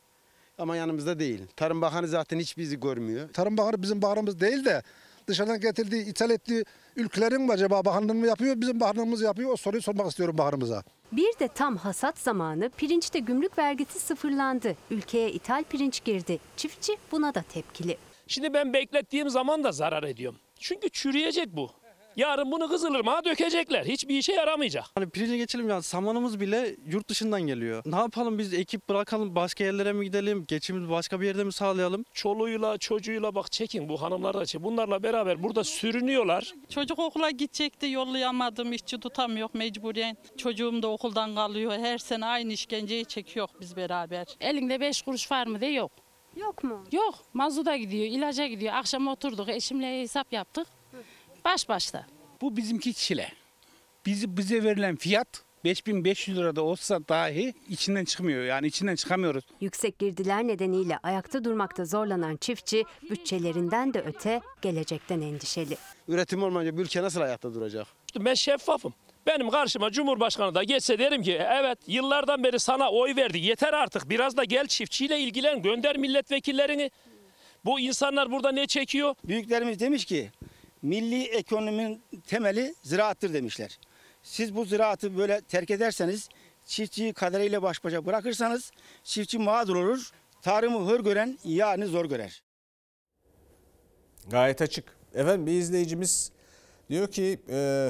ama yanımızda değil. Tarım Bakanı zaten hiç bizi görmüyor. Tarım Bakanı bizim bakanımız değil de dışarıdan getirdiği, ithal ettiği ülkelerin mi acaba bakanlığını mı yapıyor, bizim bakanlığımız yapıyor? O soruyu sormak istiyorum bakanımıza. Bir de tam hasat zamanı pirinçte gümrük vergisi sıfırlandı. Ülkeye ithal pirinç girdi. Çiftçi buna da tepkili. Şimdi ben beklettiğim zaman da zarar ediyorum. Çünkü çürüyecek bu. Yarın bunu Kızılırmak'a dökecekler. Hiçbir işe yaramayacak. Hani pirince geçelim ya samanımız bile yurt dışından geliyor. Ne yapalım biz ekip bırakalım başka yerlere mi gidelim? Geçimimizi başka bir yerde mi sağlayalım? Çoluğuyla çocuğuyla bak çekin bu hanımlar da çekin. Bunlarla beraber burada sürünüyorlar. Çocuk okula gidecekti yollayamadım işçi tutamıyor mecburen. Çocuğum da okuldan kalıyor. Her sene aynı işkenceyi çekiyor biz beraber. Elinde beş kuruş var mı de yok. Yok mu? Yok mazuda gidiyor ilaca gidiyor. Akşam oturduk eşimle hesap yaptık. Baş başta. Bu bizimki çile. Bizi, bize verilen fiyat 5500 lirada olsa dahi içinden çıkmıyor. Yani içinden çıkamıyoruz. Yüksek girdiler nedeniyle ayakta durmakta zorlanan çiftçi bütçelerinden de öte gelecekten endişeli. Üretim olmayınca bir ülke nasıl ayakta duracak? Ben şeffafım. Benim karşıma Cumhurbaşkanı da geçse derim ki evet yıllardan beri sana oy verdi yeter artık biraz da gel çiftçiyle ilgilen gönder milletvekillerini. Bu insanlar burada ne çekiyor? Büyüklerimiz demiş ki milli ekonominin temeli ziraattır demişler. Siz bu ziraatı böyle terk ederseniz, çiftçiyi kaderüyle baş başa bırakırsanız çiftçi mağdur olur. Tarımı hır gören yani zor görer. Gayet açık. Efendim bir izleyicimiz diyor ki e,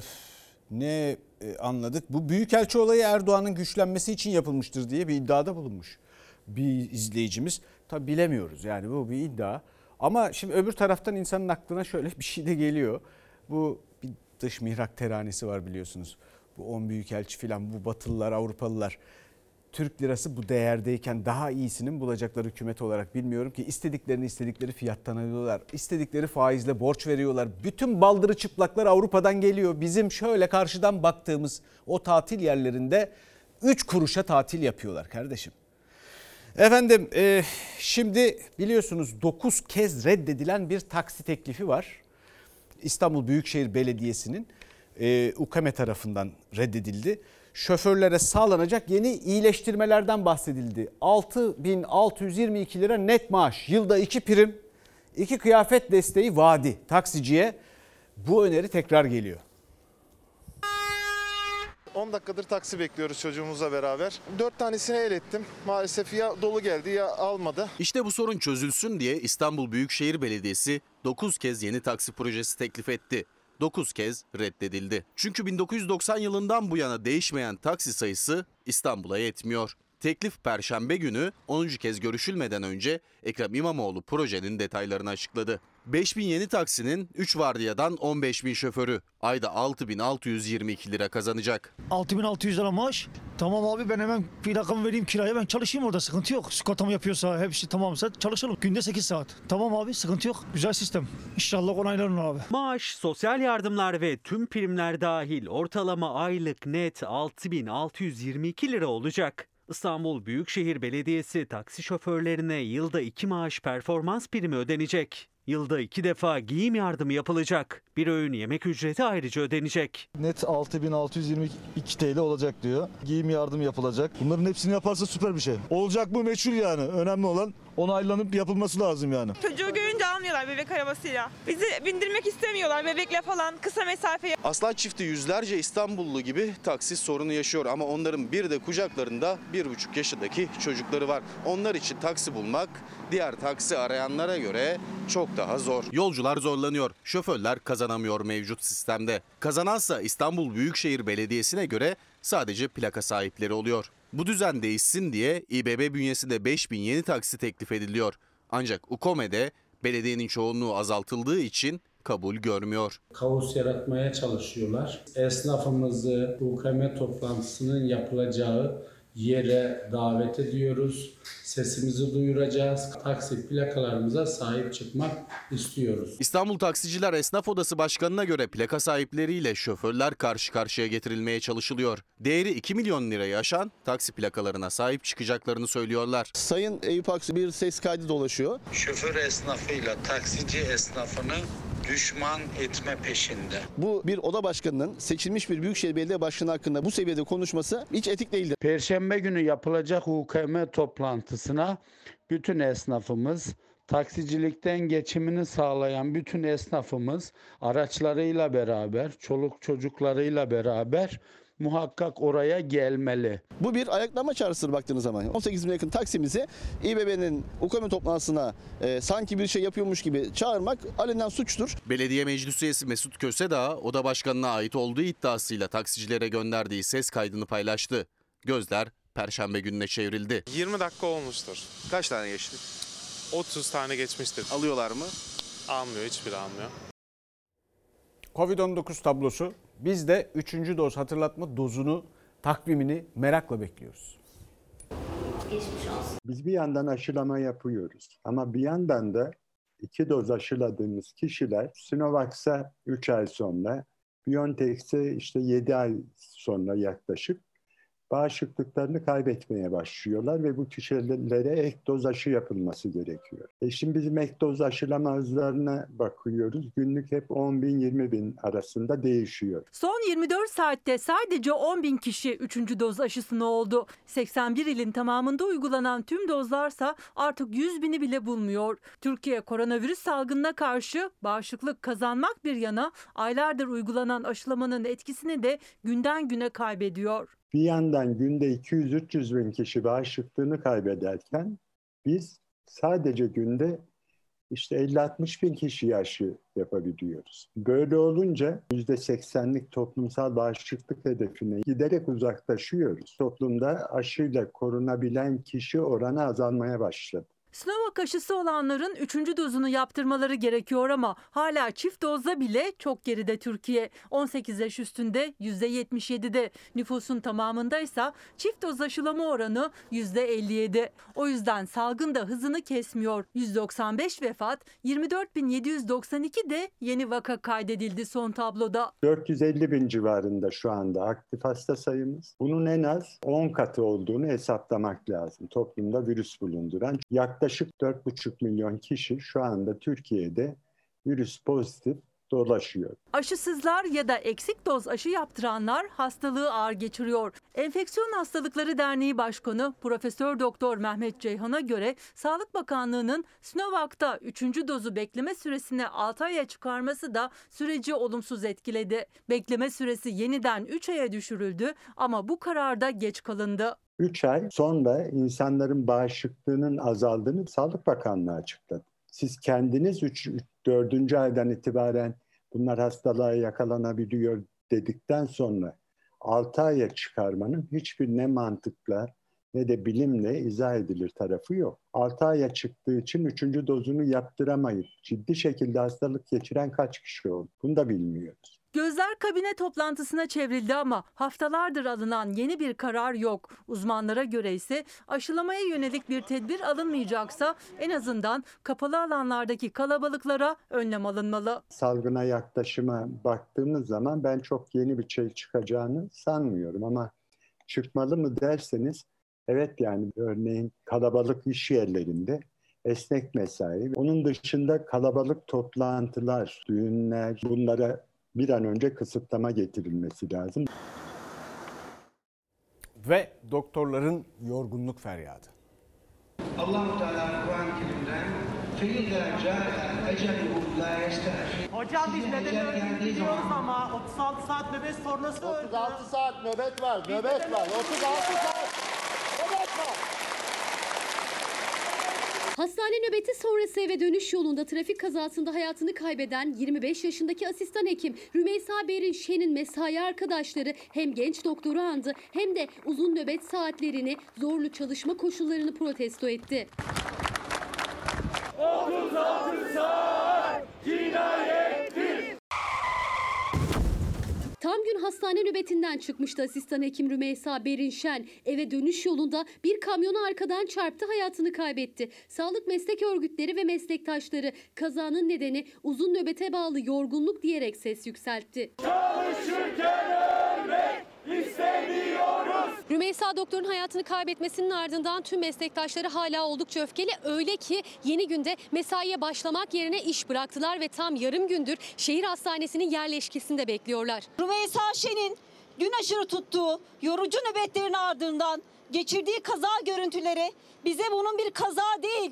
ne e, anladık? Bu büyükelçi olayı Erdoğan'ın güçlenmesi için yapılmıştır diye bir iddiada bulunmuş bir izleyicimiz. Tabi bilemiyoruz yani bu bir iddia. Ama şimdi öbür taraftan insanın aklına şöyle bir şey de geliyor. Bu bir dış mihrak teranesi var biliyorsunuz. bu 10 büyükelçi filan bu Batılılar, Avrupalılar Türk lirası bu değerdeyken daha iyisinin bulacaklar hükümet olarak bilmiyorum ki istediklerini istedikleri fiyattan alıyorlar. İstedikleri faizle borç veriyorlar. Bütün baldırı çıplaklar Avrupa'dan geliyor. Bizim şöyle karşıdan baktığımız o tatil yerlerinde 3 kuruşa tatil yapıyorlar kardeşim. Efendim e, şimdi biliyorsunuz 9 kez reddedilen bir taksi teklifi var. İstanbul Büyükşehir Belediyesi'nin e, UKME tarafından reddedildi. Şoförlere sağlanacak yeni iyileştirmelerden bahsedildi. 6622 lira net maaş, yılda 2 prim, 2 kıyafet desteği vadi taksiciye. Bu öneri tekrar geliyor. 10 dakikadır taksi bekliyoruz çocuğumuzla beraber. 4 tanesini el ettim. Maalesef ya dolu geldi ya almadı. İşte bu sorun çözülsün diye İstanbul Büyükşehir Belediyesi 9 kez yeni taksi projesi teklif etti. 9 kez reddedildi. Çünkü 1990 yılından bu yana değişmeyen taksi sayısı İstanbul'a yetmiyor. Teklif Perşembe günü 10. kez görüşülmeden önce Ekrem İmamoğlu projenin detaylarını açıkladı. 5000 yeni taksinin 3 vardiyadan 15 bin şoförü ayda 6622 lira kazanacak. 6600 lira maaş. Tamam abi ben hemen plakamı vereyim kiraya ben çalışayım orada sıkıntı yok. Sigortamı yapıyorsa hepsi tamamsa çalışalım. Günde 8 saat. Tamam abi sıkıntı yok. Güzel sistem. İnşallah onaylanır abi. Maaş, sosyal yardımlar ve tüm primler dahil ortalama aylık net 6622 lira olacak. İstanbul Büyükşehir Belediyesi taksi şoförlerine yılda 2 maaş performans primi ödenecek. Yılda iki defa giyim yardımı yapılacak. Bir öğün yemek ücreti ayrıca ödenecek. Net 6622 TL olacak diyor. Giyim yardım yapılacak. Bunların hepsini yaparsa süper bir şey. Olacak mı meçhul yani. Önemli olan onaylanıp yapılması lazım yani. Çocuğu görünce almıyorlar bebek arabasıyla. Bizi bindirmek istemiyorlar bebekle falan kısa mesafe. Aslan çifti yüzlerce İstanbullu gibi taksi sorunu yaşıyor ama onların bir de kucaklarında bir buçuk yaşındaki çocukları var. Onlar için taksi bulmak diğer taksi arayanlara göre çok daha zor. Yolcular zorlanıyor, şoförler kazanamıyor mevcut sistemde. Kazanansa İstanbul Büyükşehir Belediyesi'ne göre sadece plaka sahipleri oluyor. Bu düzen değişsin diye İBB bünyesinde 5000 yeni taksi teklif ediliyor. Ancak UKOME'de belediyenin çoğunluğu azaltıldığı için kabul görmüyor. Kaos yaratmaya çalışıyorlar. Esnafımızı UKM toplantısının yapılacağı yere davet ediyoruz. Sesimizi duyuracağız. Taksi plakalarımıza sahip çıkmak istiyoruz. İstanbul Taksiciler Esnaf Odası Başkanı'na göre plaka sahipleriyle şoförler karşı karşıya getirilmeye çalışılıyor. Değeri 2 milyon lirayı aşan taksi plakalarına sahip çıkacaklarını söylüyorlar. Sayın Eyüp Aksu bir ses kaydı dolaşıyor. Şoför esnafıyla taksici esnafını düşman etme peşinde. Bu bir oda başkanının seçilmiş bir büyükşehir belediye başkanı hakkında bu seviyede konuşması hiç etik değildir. Perşembe günü yapılacak UKM toplantısına bütün esnafımız, taksicilikten geçimini sağlayan bütün esnafımız araçlarıyla beraber, çoluk çocuklarıyla beraber muhakkak oraya gelmeli. Bu bir ayaklama çağrısıdır baktığınız zaman. 18 bin yakın taksimizi İBB'nin UKM toplantısına e, sanki bir şey yapıyormuş gibi çağırmak alenen suçtur. Belediye Meclis Üyesi Mesut Kösedağ, oda başkanına ait olduğu iddiasıyla taksicilere gönderdiği ses kaydını paylaştı. Gözler Perşembe gününe çevrildi. 20 dakika olmuştur. Kaç tane geçti? 30 tane geçmiştir. Alıyorlar mı? Almıyor, hiçbiri almıyor. Covid-19 tablosu biz de 3. doz hatırlatma dozunu takvimini merakla bekliyoruz. Biz bir yandan aşılama yapıyoruz ama bir yandan da iki doz aşıladığımız kişiler Sinovax'a 3 ay sonra, BioNTech'e işte 7 ay sonra yaklaşık bağışıklıklarını kaybetmeye başlıyorlar ve bu kişilere ek doz aşı yapılması gerekiyor. E şimdi bizim ek doz aşılama hızlarına bakıyoruz. Günlük hep 10 bin 20 bin arasında değişiyor. Son 24 saatte sadece 10 bin kişi 3. doz aşısını oldu. 81 ilin tamamında uygulanan tüm dozlarsa artık 100 bini bile bulmuyor. Türkiye koronavirüs salgınına karşı bağışıklık kazanmak bir yana aylardır uygulanan aşılamanın etkisini de günden güne kaybediyor. Bir yandan günde 200-300 bin kişi bağışıklığını kaybederken biz sadece günde işte 50-60 bin kişi aşı yapabiliyoruz. Böyle olunca %80'lik toplumsal bağışıklık hedefine giderek uzaklaşıyoruz. Toplumda aşıyla korunabilen kişi oranı azalmaya başladı. Sinovac aşısı olanların 3. dozunu yaptırmaları gerekiyor ama hala çift dozda bile çok geride Türkiye. 18 yaş üstünde %77'de, nüfusun tamamında ise çift doz aşılama oranı %57. O yüzden salgın da hızını kesmiyor. 195 vefat, 24.792 de yeni vaka kaydedildi son tabloda. 450 bin civarında şu anda aktif hasta sayımız. Bunun en az 10 katı olduğunu hesaplamak lazım. Toplumda virüs bulunduran yaklaşık 4,5 milyon kişi şu anda Türkiye'de virüs pozitif dolaşıyor. Aşısızlar ya da eksik doz aşı yaptıranlar hastalığı ağır geçiriyor. Enfeksiyon Hastalıkları Derneği Başkanı Profesör Doktor Mehmet Ceyhan'a göre Sağlık Bakanlığı'nın Sinovac'ta 3. dozu bekleme süresini 6 aya çıkarması da süreci olumsuz etkiledi. Bekleme süresi yeniden 3 aya düşürüldü ama bu kararda geç kalındı. 3 ay sonra insanların bağışıklığının azaldığını Sağlık Bakanlığı açıkladı. Siz kendiniz 3 4. aydan itibaren bunlar hastalığa yakalanabiliyor dedikten sonra 6 aya çıkarmanın hiçbir ne mantıkla ne de bilimle izah edilir tarafı yok. 6 aya çıktığı için 3. dozunu yaptıramayıp ciddi şekilde hastalık geçiren kaç kişi oldu? Bunu da bilmiyoruz. Gözler kabine toplantısına çevrildi ama haftalardır alınan yeni bir karar yok. Uzmanlara göre ise aşılamaya yönelik bir tedbir alınmayacaksa en azından kapalı alanlardaki kalabalıklara önlem alınmalı. Salgına yaklaşıma baktığımız zaman ben çok yeni bir şey çıkacağını sanmıyorum ama çıkmalı mı derseniz evet yani örneğin kalabalık iş yerlerinde esnek mesai. Onun dışında kalabalık toplantılar, düğünler bunlara bir an önce kısıtlama getirilmesi lazım. Ve doktorların yorgunluk feryadı. Allah-u Teala Kur'an-ı Kerim'den Hocam biz neden öldüğünü biliyoruz ama 36 saat nöbet sonrası 36 öldü. saat nöbet var, nöbet var. 36 saat. Hastane nöbeti sonrası eve dönüş yolunda trafik kazasında hayatını kaybeden 25 yaşındaki asistan hekim Rümeysa Berin Şen'in mesai arkadaşları hem genç doktoru andı hem de uzun nöbet saatlerini, zorlu çalışma koşullarını protesto etti. 36 saat Tam gün hastane nöbetinden çıkmıştı asistan hekim Rümeysa Berinşen. Eve dönüş yolunda bir kamyonu arkadan çarptı hayatını kaybetti. Sağlık meslek örgütleri ve meslektaşları kazanın nedeni uzun nöbete bağlı yorgunluk diyerek ses yükseltti. Çalışırken ölmek istemiyoruz. Rümeysa doktorun hayatını kaybetmesinin ardından tüm meslektaşları hala oldukça öfkeli. Öyle ki yeni günde mesaiye başlamak yerine iş bıraktılar ve tam yarım gündür şehir hastanesinin yerleşkesinde bekliyorlar. Rümeysa Şen'in gün aşırı tuttuğu yorucu nöbetlerin ardından geçirdiği kaza görüntüleri bize bunun bir kaza değil,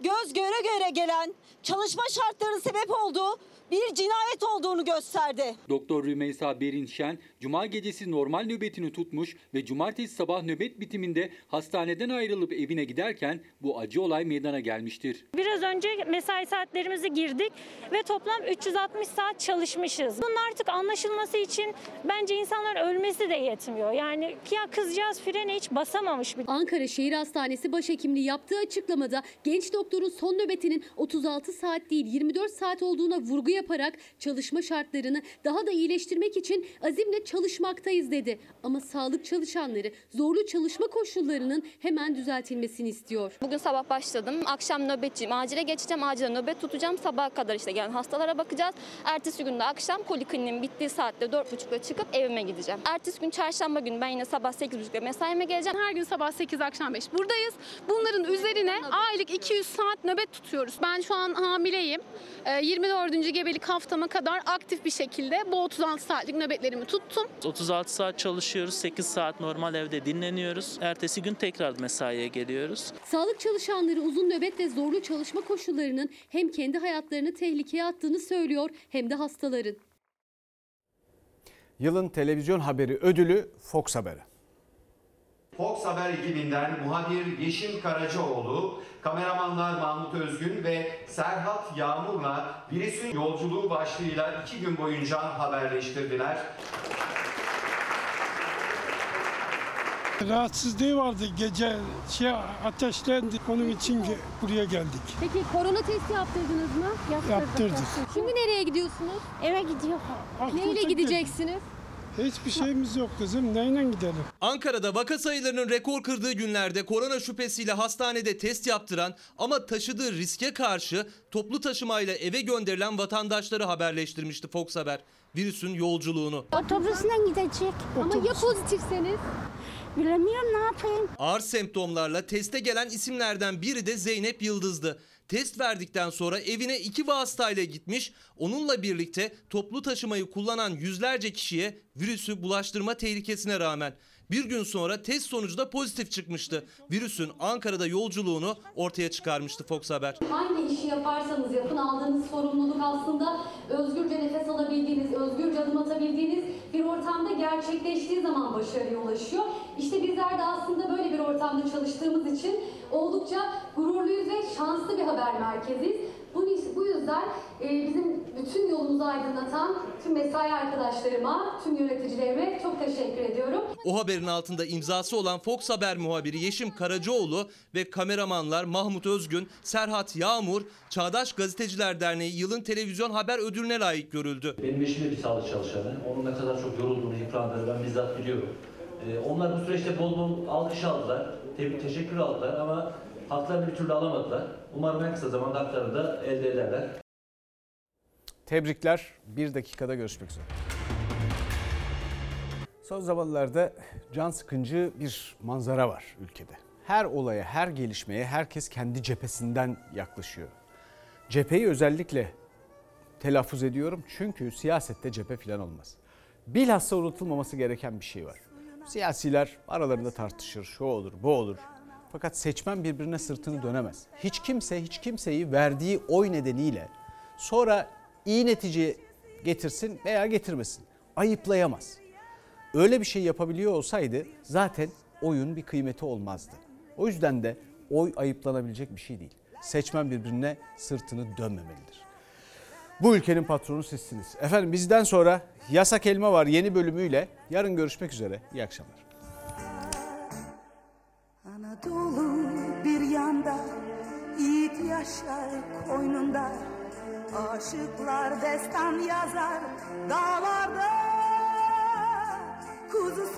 göz göre göre gelen çalışma şartlarının sebep olduğu bir cinayet olduğunu gösterdi. Doktor Rümeysa Berinşen cuma gecesi normal nöbetini tutmuş ve cumartesi sabah nöbet bitiminde hastaneden ayrılıp evine giderken bu acı olay meydana gelmiştir. Biraz önce mesai saatlerimizi girdik ve toplam 360 saat çalışmışız. Bunun artık anlaşılması için bence insanlar ölmesi de yetmiyor. Yani ya kızcağız frene hiç basamamış bile. Ankara Şehir Hastanesi başhekimliği yaptığı açıklamada genç doktorun son nöbetinin 36 saat değil 24 saat olduğuna vurgu yaparak çalışma şartlarını daha da iyileştirmek için azimle çalışmaktayız dedi. Ama sağlık çalışanları zorlu çalışma koşullarının hemen düzeltilmesini istiyor. Bugün sabah başladım. Akşam nöbetçiyim. Acile geçeceğim. Acile nöbet tutacağım. Sabaha kadar işte gelen hastalara bakacağız. Ertesi gün de akşam polikliniğin bittiği saatte 4.30'da çıkıp evime gideceğim. Ertesi gün çarşamba günü ben yine sabah 8.30'da mesaime geleceğim. Her gün sabah 8 akşam 5 buradayız. Bunların üzerine aylık 200 saat nöbet tutuyoruz. Ben şu an hamileyim. Ee, 24. gebelik haftama kadar aktif bir şekilde bu 36 saatlik nöbetlerimi tuttum. 36 saat çalışıyoruz, 8 saat normal evde dinleniyoruz. Ertesi gün tekrar mesaiye geliyoruz. Sağlık çalışanları uzun nöbet ve zorlu çalışma koşullarının hem kendi hayatlarını tehlikeye attığını söylüyor hem de hastaların. Yılın televizyon haberi ödülü Fox Haber'e. Fox Haber ekibinden muhabir Yeşim Karacaoğlu, kameramanlar Mahmut Özgün ve Serhat Yağmur'la Virüsün Yolculuğu başlığıyla iki gün boyunca haberleştirdiler. Rahatsızlığı vardı gece şey ateşlendi onun için ge- buraya geldik. Peki korona testi yaptırdınız mı? Yaptırdık. Şimdi nereye gidiyorsunuz? Eve gidiyor. Neyle Akkurt'a gideceksiniz? Hiçbir şeyimiz yok kızım. Neyle gidelim? Ankara'da vaka sayılarının rekor kırdığı günlerde korona şüphesiyle hastanede test yaptıran ama taşıdığı riske karşı toplu taşımayla eve gönderilen vatandaşları haberleştirmişti Fox Haber. Virüsün yolculuğunu. Otobüsünden gidecek. Ama ya pozitifseniz? Bilemiyorum ne yapayım. Ağır semptomlarla teste gelen isimlerden biri de Zeynep Yıldız'dı. Test verdikten sonra evine iki vasıtayla gitmiş, onunla birlikte toplu taşımayı kullanan yüzlerce kişiye virüsü bulaştırma tehlikesine rağmen bir gün sonra test sonucu da pozitif çıkmıştı. Virüsün Ankara'da yolculuğunu ortaya çıkarmıştı Fox Haber. Hangi işi yaparsanız yapın aldığınız sorumluluk aslında özgürce nefes alabildiğiniz, özgürce adım atabildiğiniz bir ortamda gerçekleştiği zaman başarıya ulaşıyor. İşte bizler de aslında böyle bir ortamda çalıştığımız için oldukça gururluyuz ve şanslı bir haber merkeziyiz. Bu, bu yüzden e, bizim bütün yolumuzu aydınlatan tüm mesai arkadaşlarıma, tüm yöneticilerime çok teşekkür ediyorum. O haberin altında imzası olan Fox Haber muhabiri Yeşim Karacaoğlu ve kameramanlar Mahmut Özgün, Serhat Yağmur, Çağdaş Gazeteciler Derneği yılın televizyon haber ödülüne layık görüldü. Benim eşim de bir sağlık çalışanı. Onun ne kadar çok yorulduğunu, yıprandığını ben bizzat biliyorum. Ee, onlar bu süreçte bol bol alkış aldılar, teşekkür aldılar ama haklarını bir türlü alamadılar. Umarım en kısa zamanda haklarını da elde ederler. Tebrikler. Bir dakikada görüşmek üzere. Son zamanlarda can sıkıncı bir manzara var ülkede. Her olaya, her gelişmeye herkes kendi cephesinden yaklaşıyor. Cepheyi özellikle telaffuz ediyorum çünkü siyasette cephe falan olmaz. Bilhassa unutulmaması gereken bir şey var. Siyasiler aralarında tartışır, şu olur, bu olur. Fakat seçmen birbirine sırtını dönemez. Hiç kimse hiç kimseyi verdiği oy nedeniyle sonra iyi netice getirsin veya getirmesin. Ayıplayamaz. Öyle bir şey yapabiliyor olsaydı zaten oyun bir kıymeti olmazdı. O yüzden de oy ayıplanabilecek bir şey değil. Seçmen birbirine sırtını dönmemelidir. Bu ülkenin patronu sizsiniz. Efendim bizden sonra Yasak Elma var yeni bölümüyle. Yarın görüşmek üzere. İyi akşamlar. Anadolu bir yanda, yiğit yaşar koynunda. Aşıklar destan yazar dağlarda. Kuzusu